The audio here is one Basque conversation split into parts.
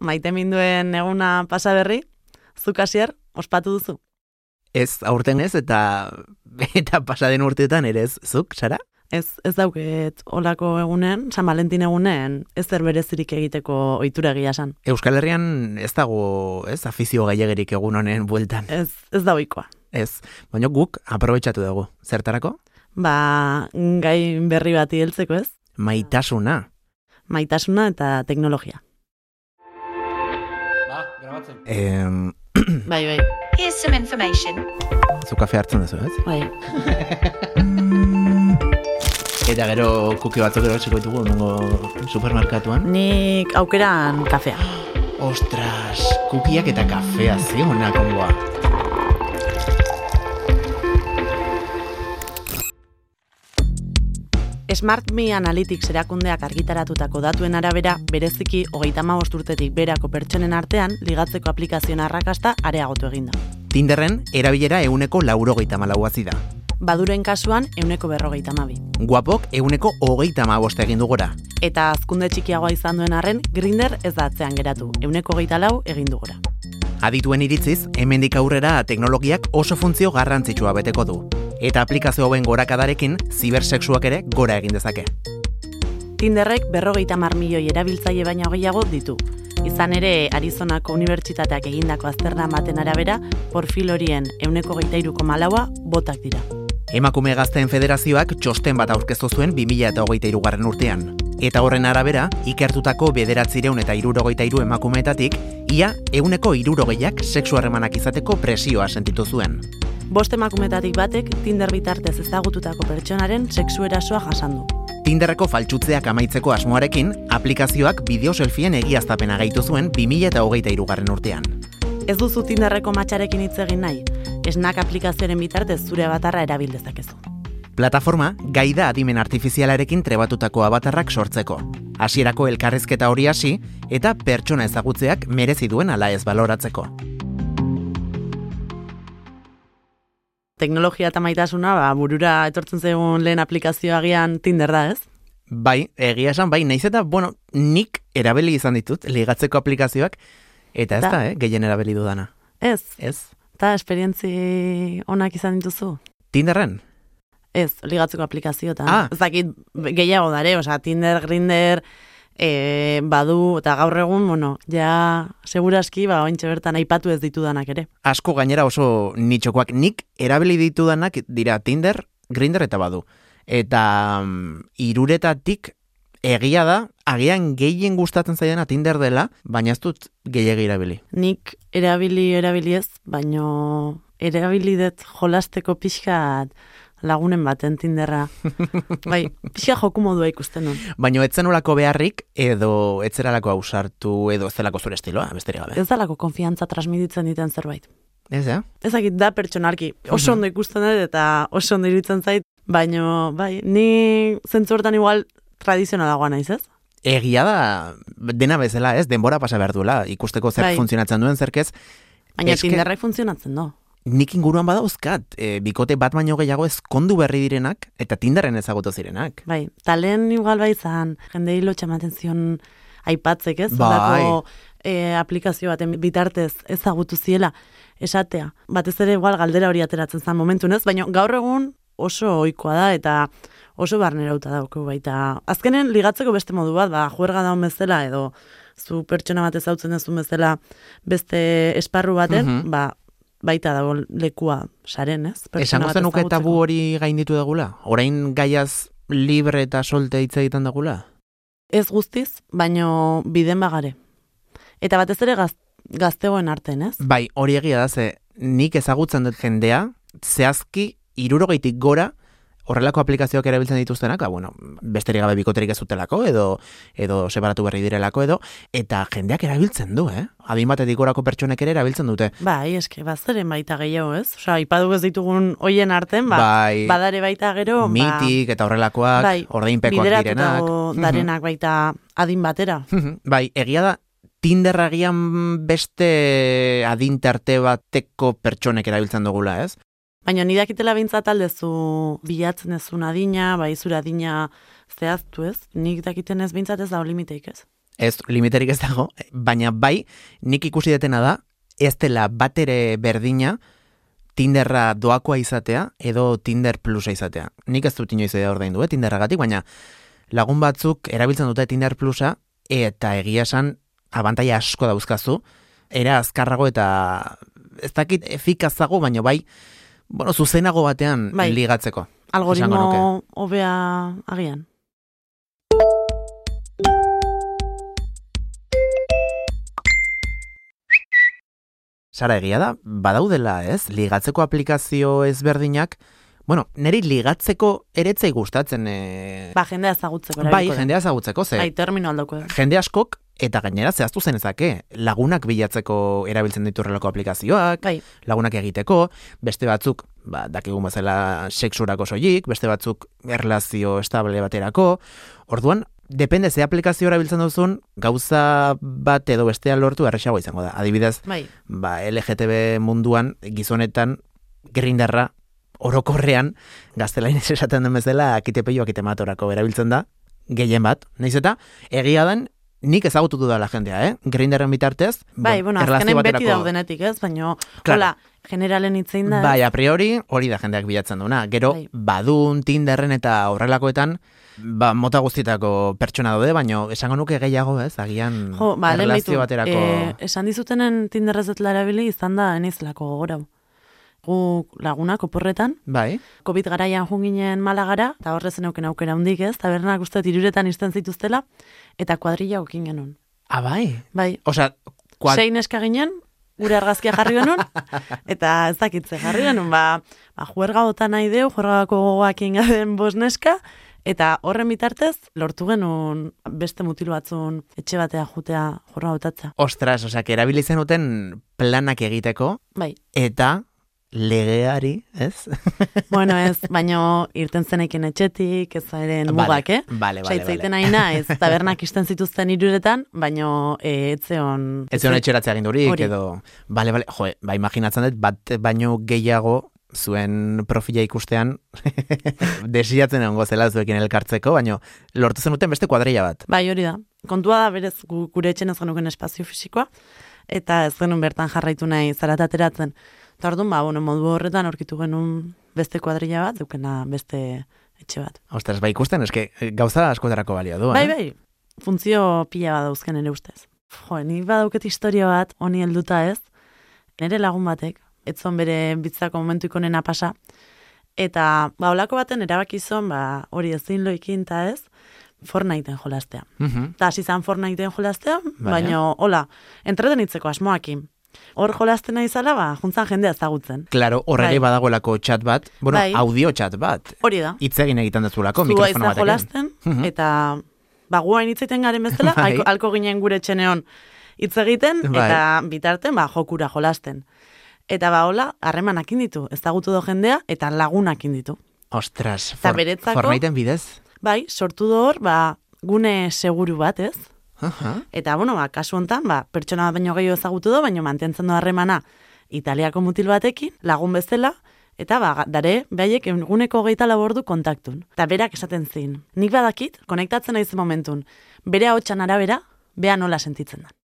maite minduen eguna pasa berri, zuk hasier, ospatu duzu. Ez aurten ez, eta eta pasaden urteetan ere ez, zuk, Sara? Ez, ez dauket olako egunen, San Valentin egunen, ez zer berezirik egiteko ohitura egia esan. Euskal Herrian ez dago, ez, afizio gailegerik egun honen bueltan. Ez, ez da ohikoa. Ez, baina guk aprobetxatu dugu. Zertarako? Ba, gai berri bati heltzeko, ez? Maitasuna. Maitasuna eta teknologia. Ba, grabatzen. Em, Bai, bai. Here's some information. zu kafe hartzen duzu, ez? Bai. Eta gero kuki batzuk ero txiko ditugu nengo supermerkatuan. Nik aukeran kafea. Ostras, kukiak eta kafea, ze honak ongoa. Smart Me Analytics erakundeak argitaratutako datuen arabera, bereziki hogeita urtetik berako pertsonen artean, ligatzeko aplikazioen arrakasta areagotu eginda. Tinderren, erabilera euneko laurogeita malauazi da. Baduren kasuan, euneko berrogeita mabi. Guapok euneko hogeita maboste egin du gora. Eta azkunde txikiagoa izan duen arren, Grinder ez da atzean geratu, euneko hogeita lau egin du gora. Adituen iritziz, hemendik aurrera teknologiak oso funtzio garrantzitsua beteko du. Eta aplikazio hauen gorakadarekin, zibersexuak ere gora egin dezake. Tinderrek berrogeita mar milioi erabiltzaile baino gehiago ditu. Izan ere, Arizonako Unibertsitateak egindako azterna baten arabera, profil horien euneko geita iruko malaua botak dira. Emakume Gazteen Federazioak txosten bat aurkeztu zuen 2023 garren urtean. Eta horren arabera, ikertutako bederatzireun eta irurogeita iru emakumeetatik, ia euneko irurogeiak sexu harremanak izateko presioa sentitu zuen. Bost emakumetatik batek Tinder bitartez ezagututako pertsonaren sexu erasoa jasan du. Tinderreko faltsutzeak amaitzeko asmoarekin, aplikazioak bideo selfien egiaztapena gaitu zuen 2023 garren urtean. Ez duzu Tinderreko matxarekin hitz egin nahi, esnak aplikazioaren bitartez zure batarra erabil dezakezu. Plataforma gai da adimen artifizialarekin trebatutako abatarrak sortzeko. Hasierako elkarrezketa hori hasi eta pertsona ezagutzeak merezi duen ala ez baloratzeko. Teknologia eta maitasuna, ba, burura etortzen zegoen lehen aplikazioa agian Tinder da, ez? Bai, egia esan, bai, naiz eta, bueno, nik erabili izan ditut, ligatzeko aplikazioak, eta ez Da. da, eh, gehien erabili dudana. Ez, Ez? eta esperientzi onak izan dituzu? Tinderren? Ez, ligatzeko aplikazioetan. Ah. Ez dakit gehiago dare, osea, Tinder, Grinder, e, badu, eta gaur egun, bueno, ja, seguraski, ba, ointxe bertan aipatu ez ditudanak ere. Asko gainera oso nitxokoak. Nik erabili ditudanak dira Tinder, Grinder eta badu. Eta mm, iruretatik egia da, agian gehien gustatzen zaidana Tinder dela, baina ez dut gehiagi erabili. Nik erabili, erabili ez, baino erabili dut jolasteko pixkat lagunen baten Tinderra. bai, pixka joku modua ikusten nun. Baina etzen olako beharrik, edo etzeralako ausartu, edo ez zelako zure estiloa, besterik gabe. Ez dalako konfiantza transmititzen diten zerbait. Ez, eh? Ezakit da pertsonarki, oso ondo ikusten dut eta oso ondo iruditzen zait, baino, bai, ni zentzu hortan igual tradizionalagoa naiz, ez? Egia da, dena bezala, ez? Denbora pasa behar duela, ikusteko zer Bai. funtzionatzen duen zerkez. Baina Eske- Tinderrai funtzionatzen do. Nik inguruan badauzkat, e, bikote bat baino gehiago ezkondu berri direnak, eta Tinderren ezagutu zirenak. Bai, talen igual bai zan, jende hilo txamaten zion aipatzek, ez? Bai. Holako, eh, aplikazio baten bitartez ezagutu ziela esatea. Batez ere igual galdera hori ateratzen zan momentun, ez? Baina gaur egun oso ohikoa da eta oso barnerauta dauko baita. Azkenen ligatzeko beste modu bat, ba, juerga daun bezala edo zu pertsona bat ezautzen duzu bezala beste esparru baten, Mhm. ba, baita dago lekua saren, ez? Esango zenuke tabu hori gainditu degula? Orain gaiaz libre eta solte hitz egiten degula? Ez guztiz, baino biden bagare. Eta batez ere gaz, gaztegoen arten, ez? Bai, hori egia da, ze nik ezagutzen dut jendea, zehazki irurogeitik gora, horrelako aplikazioak erabiltzen dituztenak, ba, bueno, besterik gabe bikoterik ez zutelako, edo, edo separatu berri direlako, edo, eta jendeak erabiltzen du, eh? Adin batetik gorako pertsonek ere erabiltzen dute. Bai, eske, bazeren baita gehiago, ez? Osa, ipadu ez ditugun hoien arten, ba, bai, badare baita gero, mitik eta horrelakoak, bai, ordainpekoak direnak. darenak baita adin batera. bai, egia da, Tinder agian beste adintarte bateko pertsonek erabiltzen dugula, ez? Baina ni dakitela behintzat aldezu bilatzen ezun adina, bai zure adina zehaztu ez, nik dakiten ez behintzat ez da limiteik ez. ez limiterik ez dago, baina bai, nik ikusi detena da, ez dela batere berdina, Tinderra doakoa izatea, edo Tinder Plusa izatea. Nik ez dut inoiz eda ordaindu, eh, Tinderragatik, baina lagun batzuk erabiltzen dute Tinder Plusa, eta egia esan, abantaia asko dauzkazu, era azkarrago eta ez dakit efikazago, baina bai, bueno, zuzenago batean Bai. ligatzeko. Algoritmo hobea agian. Sara egia da, badaudela, ez? Ligatzeko aplikazio ezberdinak, bueno, niri ligatzeko eretzei gustatzen, e... Ba, jendea ezagutzeko. bai, jendea ezagutzeko, ze Bai, termino aldoko. jende askok, eta gainera zehaztu zenezake, lagunak bilatzeko erabiltzen ditu horrelako aplikazioak, Bai, lagunak egiteko, beste batzuk, ba, dakigun bezala sexurako soilik, beste batzuk erlazio estable baterako, orduan, depende ze aplikazio erabiltzen duzun, gauza bat edo bestea lortu erresago izango da. Adibidez, bai. ba, LGTB munduan, gizonetan, grindarra, orokorrean, gaztelainez esaten den bezala, akitepeio akitematorako erabiltzen da, gehien bat, naiz eta, egia den, nik ezagutu dudala jendea, eh? Grindarren bitartez, Bai, bueno, erlazio azkenen beti baterako- daudenetik, ez? Baina, Claro. hola, generalen itzein da. Bai, a priori, hori da jendeak bilatzen duna. Gero, Bai. badun, Tinderren eta horrelakoetan, ba, mota guztietako pertsona daude, baina esango nuke gehiago, ez? Agian Jo, ba, erlazio baterako... eh, esan dizutenen Tinderrez etla erabili izan da enizlako gogorau. Gu lagunak oporretan, Bai, COVID garaian jun ginen malagara, eta horrez zeneuken aukera hundik ez, tabernak uste iruretan izten zituztela, eta kuadrilla okin genuen. ah, bai. Bai, Osa, kuad... sei neska ginen, gure argazkia jarri genuen, eta ez dakitze jarri genuen, ba, ba juerga bota nahi deu, juergako gogoak ingaden bos neska, eta horren bitartez, lortu genuen beste mutil batzun etxe batea jutea juerga botatza. Ostras, que erabili zenuten planak egiteko, Bai, eta legeari, ez? bueno ez, baino irten zeneiken etxetik, ez eren mugak, eh? Bale, bale, bale. nahi naiz, tabernak isten zituzten iruretan, baino e, etzeon... Ez zion etxeratzea gindurik, Hori. edo... Bale, bale, jo, ba, imaginatzen dut, bat baino gehiago zuen profila ikustean desiatzen egongo zela zuekin elkartzeko, baino lortu zenuten beste kuadrilla bat. Bai, hori da. Kontua da berez gu, gure etxen ez genuken espazio fisikoa, eta ez genuen bertan jarraitu nahi zarata ateratzen. Eta orduan, ba, bueno, modu horretan aurkitu genuen beste kuadrilla bat, dukena beste etxe bat. Ostras, bai ikusten, eske gauza askotarako balio du, Bai, eh? bai, funtzio pila bat dauzken ere ustez. Jo, ni badauket historia bat, honi helduta ez, nire lagun batek, etzon bere bitzako momentu ikonena pasa, eta ba, olako baten erabakizon, ba, hori ezin loikin ta ez, Fortniteen jolastea. Mhm. Eta hasi zan Fortniteen jolastea, baina, hola, entretenitzeko asmoakin. Hor jolasten nahi zala, ba, juntzan jendea ezagutzen. Claro, horrele Bai. badagoelako chat bat, bueno, Bai. audio chat bat. Hori da. Hitz egin egiten dezulako, mikrofono batekin. jolasten, Mhm. eta ba, guain hitzaiten garen bezala, Bai. alko, alko ginen gure txeneon hitz egiten, Bai. eta bitarten, ba, jokura jolasten. Eta ba, hola, harremanak ditu, ezagutu do jendea, eta lagunak ditu. Ostras, Eta beretzako- bidez. Bai, sortu do hor, ba, gune seguru bat, ez? Aha. Eta, bueno, ba, kasu hontan, ba, pertsona bat baino gehiago ezagutu do, baino mantentzen du harremana Italiako mutil batekin, lagun bezala, eta ba, dare, behaiek eguneko geita labordu kontaktun. Eta berak esaten zin. Nik badakit, konektatzen naiz momentun, bere hotxan arabera, bea nola sentitzen da.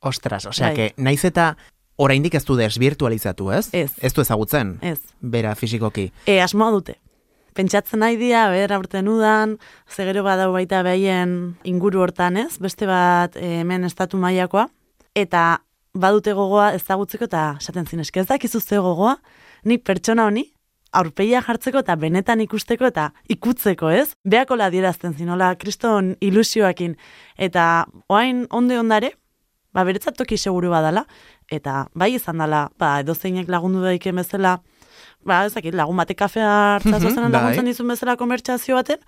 Ostras, osea, Bai. que naiz eta oraindik ez du desvirtualizatu, ez? Ez. Ez du ezagutzen, Ez. bera fisikoki. E, asmoa dute. Pentsatzen nahi dia, ber aurten udan, ze gero badau baita behaien inguru hortan ez, beste bat eh, hemen estatu mailakoa eta badute gogoa ezagutzeko eta esaten zin eske ez dakizu ze gogoa, nik pertsona honi aurpegia jartzeko eta benetan ikusteko eta ikutzeko, ez? Beakola adierazten zinola, kriston ilusioakin. Eta oain onde ondare, ba, beretzat toki seguru badala, eta bai izan dela, ba, edozeinek lagundu daiken bezala, ba, ez dakit, lagun batek kafea hartzazu Mhm, zenan bai. laguntzen dizun bezala konbertsazio baten,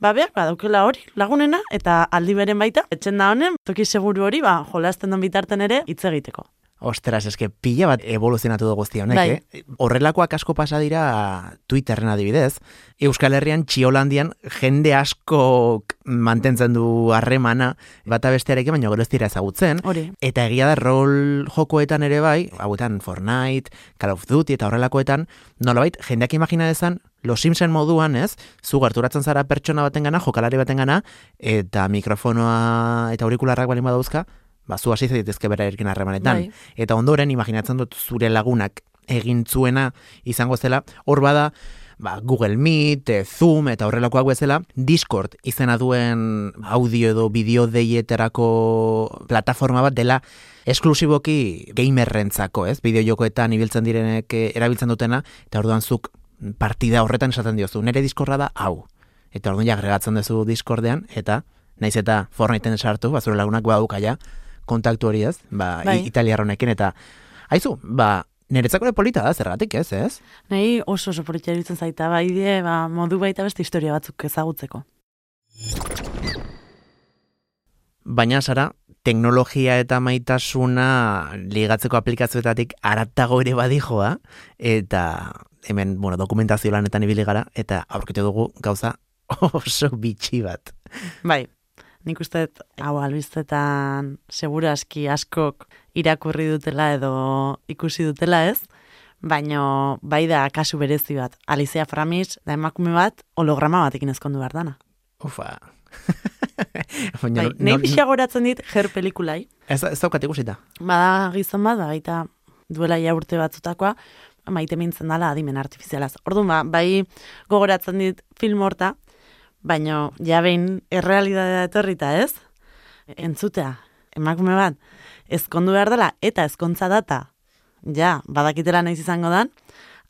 ba, beak, ba, daukela hori, lagunena, eta aldi beren baita, etxen da honen, toki seguru hori, ba, jolasten den bitarten ere, hitz egiteko. Ostras, eske pila bat evoluzionatu du guzti honek, Bai. eh? Horrelakoak asko pasa dira Twitterren adibidez. Euskal Herrian, Txiolandian, jende asko mantentzen du harremana, bata bestearekin, baina gero ez dira ezagutzen. Hori. Eta egia da rol jokoetan ere bai, hauetan Fortnite, Call of Duty eta horrelakoetan, nolabait, jendeak imagina dezan, Los Simpson moduan, ez? Zu gerturatzen zara pertsona baten gana, jokalari baten gana, eta mikrofonoa eta aurikularrak balin badauzka, ba, zu hasi zaitezke bera erkin harremanetan. Bai. Eta ondoren, imaginatzen dut zure lagunak egin zuena izango zela, hor bada, ba, Google Meet, eh, Zoom eta horrelakoak bezala, Discord izena duen audio edo bideo deieterako plataforma bat dela esklusiboki gamerrentzako, ez? Bideo jokoetan ibiltzen direnek eh, erabiltzen dutena, eta orduan zuk partida horretan esaten diozu, nire Discorda da hau. Eta orduan ja agregatzen duzu Discordean, eta naiz eta Fortniteen sartu, ba, zure lagunak badauka ja, kontaktu hori ez, ba, Bai. italiarronekin, eta haizu, ba, niretzako ere polita da, zergatik ez, ez? Nahi oso oso politia iruditzen zaita, bai die, ba, modu baita beste historia batzuk ezagutzeko. Baina, Sara, teknologia eta maitasuna ligatzeko aplikazioetatik aratago ere badijoa, eta hemen, bueno, dokumentazio lanetan ibili gara, eta aurkitu dugu gauza oso bitxi bat. Bai, nik uste hau albistetan segura aski askok irakurri dutela edo ikusi dutela ez, baino bai da kasu berezi bat. Alicia Framis da emakume bat holograma batekin ezkondu behar dana. Ufa. Baina, Bai, nahi pixa goratzen dit her pelikulai. Ez, ez daukat ikusita. Bada gizon bat, ba, baita duela ja urte batzutakoa, maite mintzen dala adimen artifizialaz. Orduan, ba, bai gogoratzen dit film horta, baino ja behin errealidadea etorrita ez, entzutea, emakume bat, ezkondu behar dela, eta ezkontza data, ja, badakitela naiz izango dan,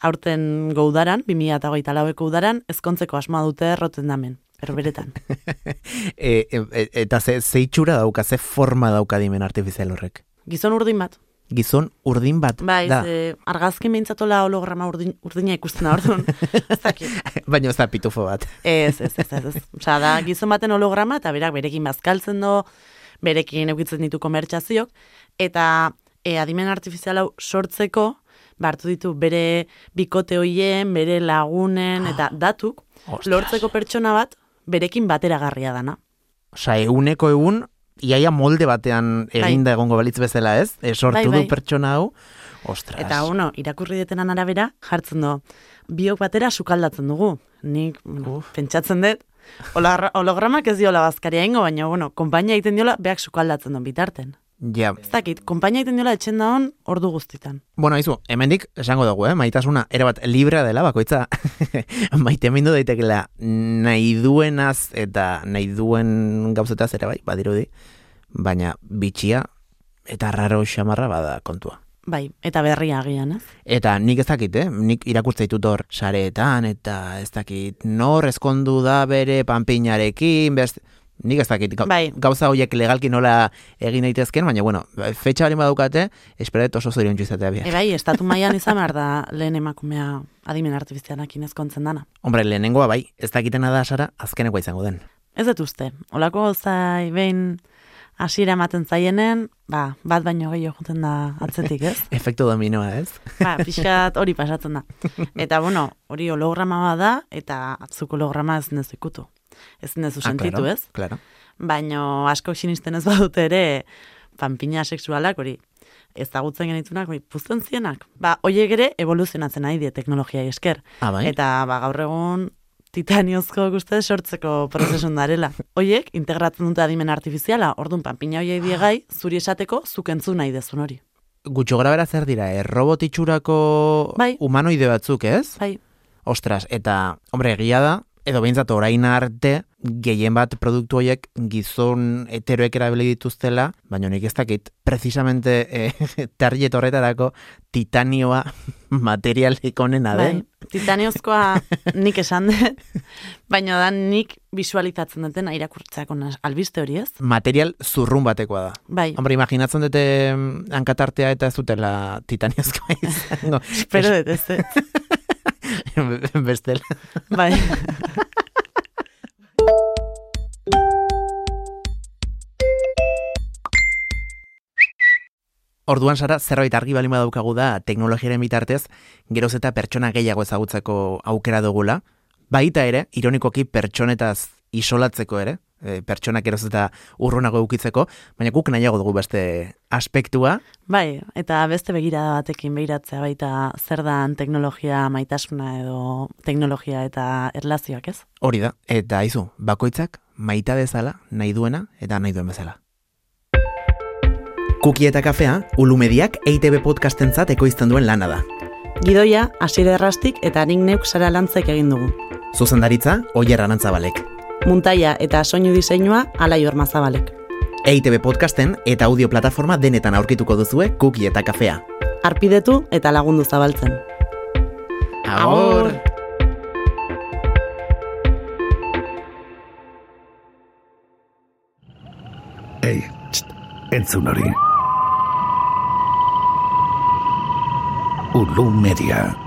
aurten goudaran, 2008 laueko udaran, ezkontzeko asmoa dute erroten damen, erberetan. E, e, eta ze, ze itxura dauka, ze forma dauka dimen artifizial horrek. Gizon urdin bat, Gizon urdin bat bai, da. ze, argazki behintzatola holograma urdin, urdina ikusten da orduan. Baina ez da pitufo bat. Ez, ez, ez, ez, ez. Osea, da, gizon baten holograma, eta berak berekin bazkaltzen do, berekin eukitzen ditu komertxaziok, eta e, adimen artifizial hau sortzeko, bartu ditu bere bikote hoien, bere lagunen, eta datuk, Ostras. lortzeko pertsona bat, berekin bateragarria dana. Osa, eguneko egun, iaia molde batean eginda egongo balitz bezala ez? E, sortu Bai, du bai. pertsona hau. Ostras. Eta, uno, irakurri detenan arabera, jartzen du, biok batera sukaldatzen dugu. Nik, bueno, pentsatzen dut, hologra- hologramak ez diola bazkaria ingo, baina, bueno, konpainia egiten diola, beak sukaldatzen duen bitarten. Ja, Ez dakit, konpainia egiten diola etxen da hon, ordu guztitan. bueno, aizu, hemendik esango dugu, eh? maitasuna erabat librea dela, bakoitza maite mindu daitekela nahi duenaz eta nahi duen gauzetaz ere bai, badirudi, baina bitxia eta raro xamarra bada kontua. Bai, eta berria agian, ez? Eta nik ez dakit, eh? nik irakurtza ditut hor sareetan, eta ez dakit nor ezkondu da bere panpinarekin, best... nik ez dakit, Bai. gauza horiek legalki nola egin daitezken, baina bueno, fetxa bali badukate, esperet oso zorion izatea bia. E bai, estatu mailan izan behar da lehen emakumea adimen artifizialakin ezkontzen dana. Hombre, lehenengoa bai, ez dakitena da sara, azkenekoa izango den. Ez dut uste, olako gauzai behin hasiera ematen zaienen, ba, bat baino gehiago joten da atzetik, ez? Efektu dominoa, ez? Ba, pixkat hori pasatzen da. Eta, bueno, hori holograma bat da, eta atzuk holograma ez nezu ikutu. Ez nezu sentitu, claro, ez? Claro. Baino asko sinisten ez badute ere, panpina sexualak hori, ezagutzen genitunak, bai, puzten zienak. Ba, hoiek ere evoluzionatzen nahi die teknologiai esker. Ah, bai? Eta ba, gaur egun titaniozko guzti sortzeko prozesun darela. Hoiek integratzen dute adimen artifiziala, orduan panpina hoiei diegai, zuri esateko, zuk entzun nahi dezun hori. Gutxo gara bera zer dira, eh? robot itxurako Bai. humanoide batzuk, ez? Bai, Ostras, eta, hombre, egia da, edo behintzat orain arte, gehien bat produktu horiek gizon heteroek erabili dituztela, baina nik ez dakit, precisamente eh, target horretarako titanioa materialik onena bai. den. Titaniozkoa nik esan dut, baina da nik visualizatzen duten irakurtzeako nas- albiste hori ez? Material zurrun batekoa da. Bai, Hombre, imaginatzen dute mm, hankatartea eta ez dutela titaniozkoa izango. pero dut ez. Bestela. bai. Orduan sara, zerbait argi balin badaukagu da teknologiaren bitartez, geroz eta pertsona gehiago ezagutzeko aukera dugula, baita ere, ironikoki pertsonetaz isolatzeko ere, e, pertsonak geroz eta urrunago eukitzeko, baina guk nahiago dugu beste aspektua. Bai, eta beste begirada batekin behiratzea baita zer dan teknologia maitasuna edo teknologia eta erlazioak ez? Hori da, eta izu, bakoitzak maita bezala, nahi duena eta nahi duen bezala. Kuki eta kafea, ulumediak EITB podcastentzat ekoizten duen lana da. Gidoia, asire errastik eta nik neuk zara lantzek egin dugu. Zuzendaritza, oier arantzabalek. Muntaia eta soinu diseinua, alai ormazabalek. EITB podcasten eta audio plataforma denetan aurkituko duzue Kuki eta kafea. Arpidetu eta lagundu zabaltzen. Agur! Ei, txt, entzun hori. Ulu Media.